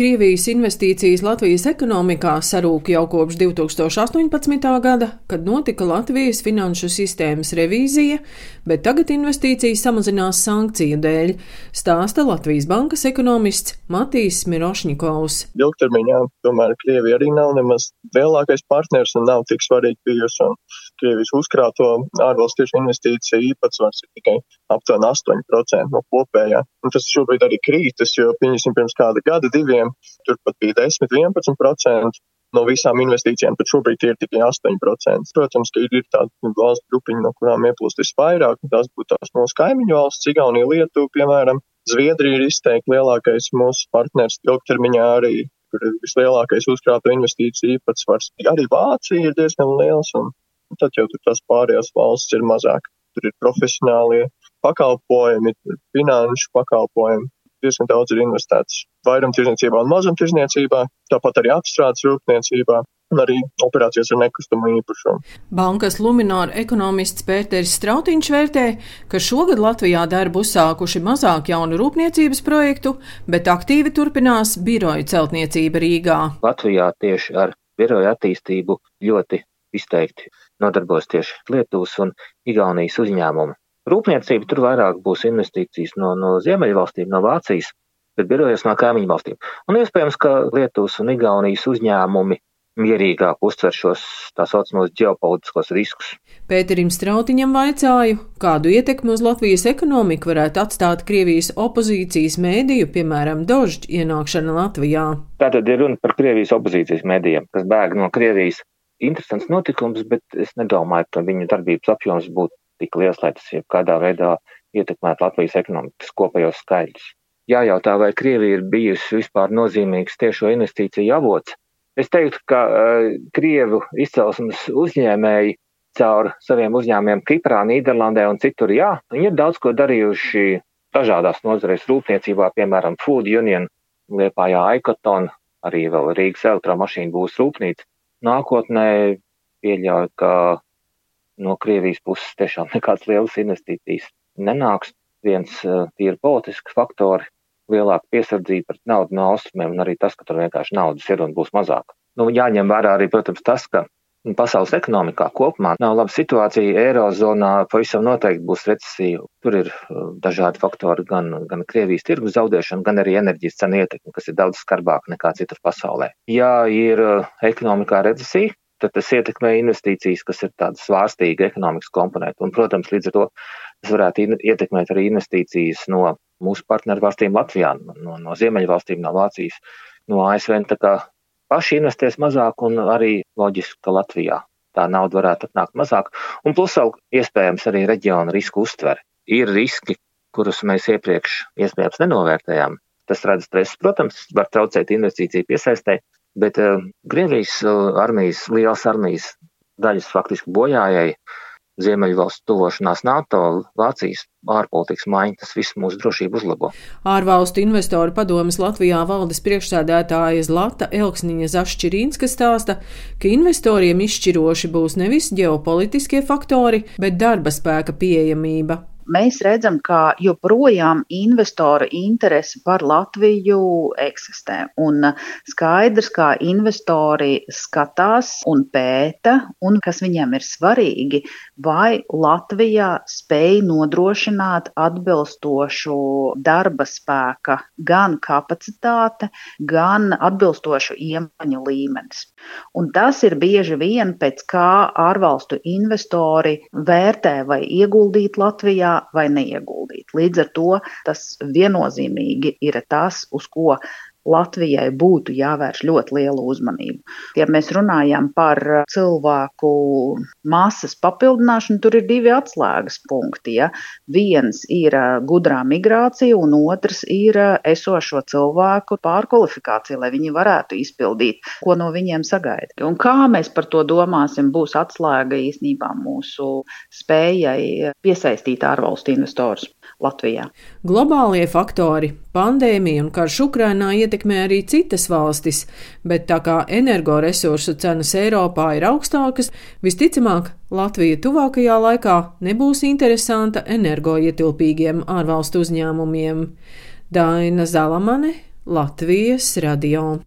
Krievijas investīcijas Latvijas ekonomikā sarūk jau kopš 2018. gada, kad notika Latvijas finanšu sistēmas revīzija, bet tagad investīcijas samazinās sankciju dēļ, stāsta Latvijas bankas ekonomists Matīs Mirošņikovs. Ilgtermiņā tomēr Krievija arī nav nemaz lielākais partners un nav tik svarīgi bijusi. Krievijas uzkrāto ārvalstu tieši investīciju īpatsvars ir tikai aptuveni 8% no kopējā. Un tas šobrīd arī krītas, jo, pieņemsim, pirms kāda gada, diviem tur pat bija 10-11% no visām investīcijām, bet šobrīd ir tikai 8%. Protams, ka ir tāda valsts grupiņa, no kurām ieplūst visvairāk, un tās būtu tās mūsu kaimiņu valsts, Igaunija, Lietuva, piemēram. Zviedrija ir izteikti lielākais mūsu partners ilgtermiņā arī, kur ir vislielākais uzkrāto investīciju īpatsvars. Arī Vācija ir diezgan liels, un tad jau tur tās pārējās valsts ir mazāk. Tur ir profesionālie pakalpojumi, finanšu pakalpojumi, diezgan daudz ir investēts vairumtirdzniecībā un mazumtirdzniecībā, tāpat arī apstrādes rūpniecībā. Un arī operācijas ar nekustamo īpašumu. Bankas Lunāra ekonomists Pēters Strautiņš vērtē, ka šogad Latvijā darbu uzsākuši mazāk jaunu rūpniecības projektu, bet aktīvi turpinās biroju celtniecība Rīgā. Latvijā tieši ar biroju attīstību ļoti izteikti nodarbojas tieši Lietuvas un Igaunijas uzņēmumi. Rūpniecība tur vairāk būs investīcijas no, no Ziemeļvalstīm, no Vācijas, bet birojas no kaimiņu valstīm. Un iespējams, ka Lietuvas un Igaunijas uzņēmumi mierīgāk uztver šos tā saucamos ģeopolitiskos riskus. Pēterim Strautiņam vaicāju, kādu ietekmi uz Latvijas ekonomiku varētu atstāt Krievijas opozīcijas mēdīju, piemēram, Dožģa ienākšana Latvijā. Tātad ir runa par Krievijas opozīcijas mēdījiem, kas bēg no Krievijas. Interesants notikums, bet es nedomāju, ka viņu darbības apjoms būtu tik liels, lai tas jebkādā veidā ietekmētu Latvijas ekonomikas kopējos skaidrs. Jājautā, vai Krievija ir bijusi vispār nozīmīgs tiešo investīciju avots. Es teiktu, ka uh, Krievu izcelsmes uzņēmēji caur saviem uzņēmumiem Kiprā, Nīderlandē un citur, jā, viņi ir daudz ko darījuši dažādās nozarēs rūpniecībā, piemēram, Food Union, Liepājā Aikoton, arī vēl Rīgas elektromašīnu būs rūpnīca. Nākotnē pieļauju, ka no Krievijas puses tiešām nekādas lielas investīcijas nenāks. Viens uh, tīri politisks faktori, lielāka piesardzība pret naudu no austrumiem un arī tas, ka tur vienkārši naudas ir un būs mazāk. Nu, jāņem vērā arī, protams, tas, ka pasaules ekonomikā kopumā nav laba situācija. Eirozonā pavisam noteikti būs recesija. Tur ir uh, dažādi faktori, gan, gan Krievijas tirgus zaudēšana, gan arī enerģijas cenu ietekme, kas ir daudz skarbāka nekā citur pasaulē. Ja ir uh, ekonomikā recesija, tad tas ietekmē investīcijas, kas ir tāda svārstīga ekonomikas komponenta. Un, protams, līdz ar to tas varētu ietekmēt arī investīcijas no mūsu partneru valstīm Latvijā, no, no Ziemeļvalstīm, no Vācijas, no ASV. Tā kā paši investēs mazāk un arī loģiski, ka Latvijā tā nauda varētu atnākt mazāk. Un plus vēl iespējams arī reģiona risku uztvere. Ir riski, kurus mēs iepriekš iespējams nenovērtējām. Tas rada stresu, protams, var traucēt investīciju piesaistē, bet uh, Krievijas uh, armijas, liels armijas daļas faktiski bojājai Ziemeļvalstu tuvošanās NATO, Vācijas ārpolitikas maiņa, tas viss mūsu drošību uzlabo. Ārvalstu investoru padomas Latvijā valdes priekšsēdētāja Zlata Elksniņa Zašķirīnska stāsta, ka investoriem izšķiroši būs nevis ģeopolitiskie faktori, bet darba spēka pieejamība mēs redzam, ka joprojām investora interese par Latviju eksistē. Un skaidrs, kā investori skatās un pēta, un kas viņiem ir svarīgi, vai Latvijā spēj nodrošināt atbilstošu darba spēka gan kapacitāte, gan atbilstošu iemaņu līmenis. Un tas ir bieži vien pēc kā ārvalstu investori vērtē vai ieguldīt Latvijā vai neieguldīt. Līdz ar to tas viennozīmīgi ir tas, uz ko Latvijai būtu jāvērš ļoti liela uzmanība. Ja mēs runājam par cilvēku masas papildināšanu, tur ir divi atslēgas punkti. Ja? Viens ir gudrā migrācija, un otrs ir esošo cilvēku pārkvalifikācija, lai viņi varētu izpildīt, ko no viņiem sagaida. Un kā mēs par to domāsim, būs atslēga īstenībā mūsu spējai piesaistīt ārvalstu investorus. Latvijā. Globālie faktori, pandēmija un karš Ukrainā ietekmē arī citas valstis, bet tā kā energoresursu cenas Eiropā ir augstākas, visticamāk Latvija tuvākajā laikā nebūs interesanta energoietilpīgiem ārvalstu uzņēmumiem. Daina Zalamane, Latvijas radio.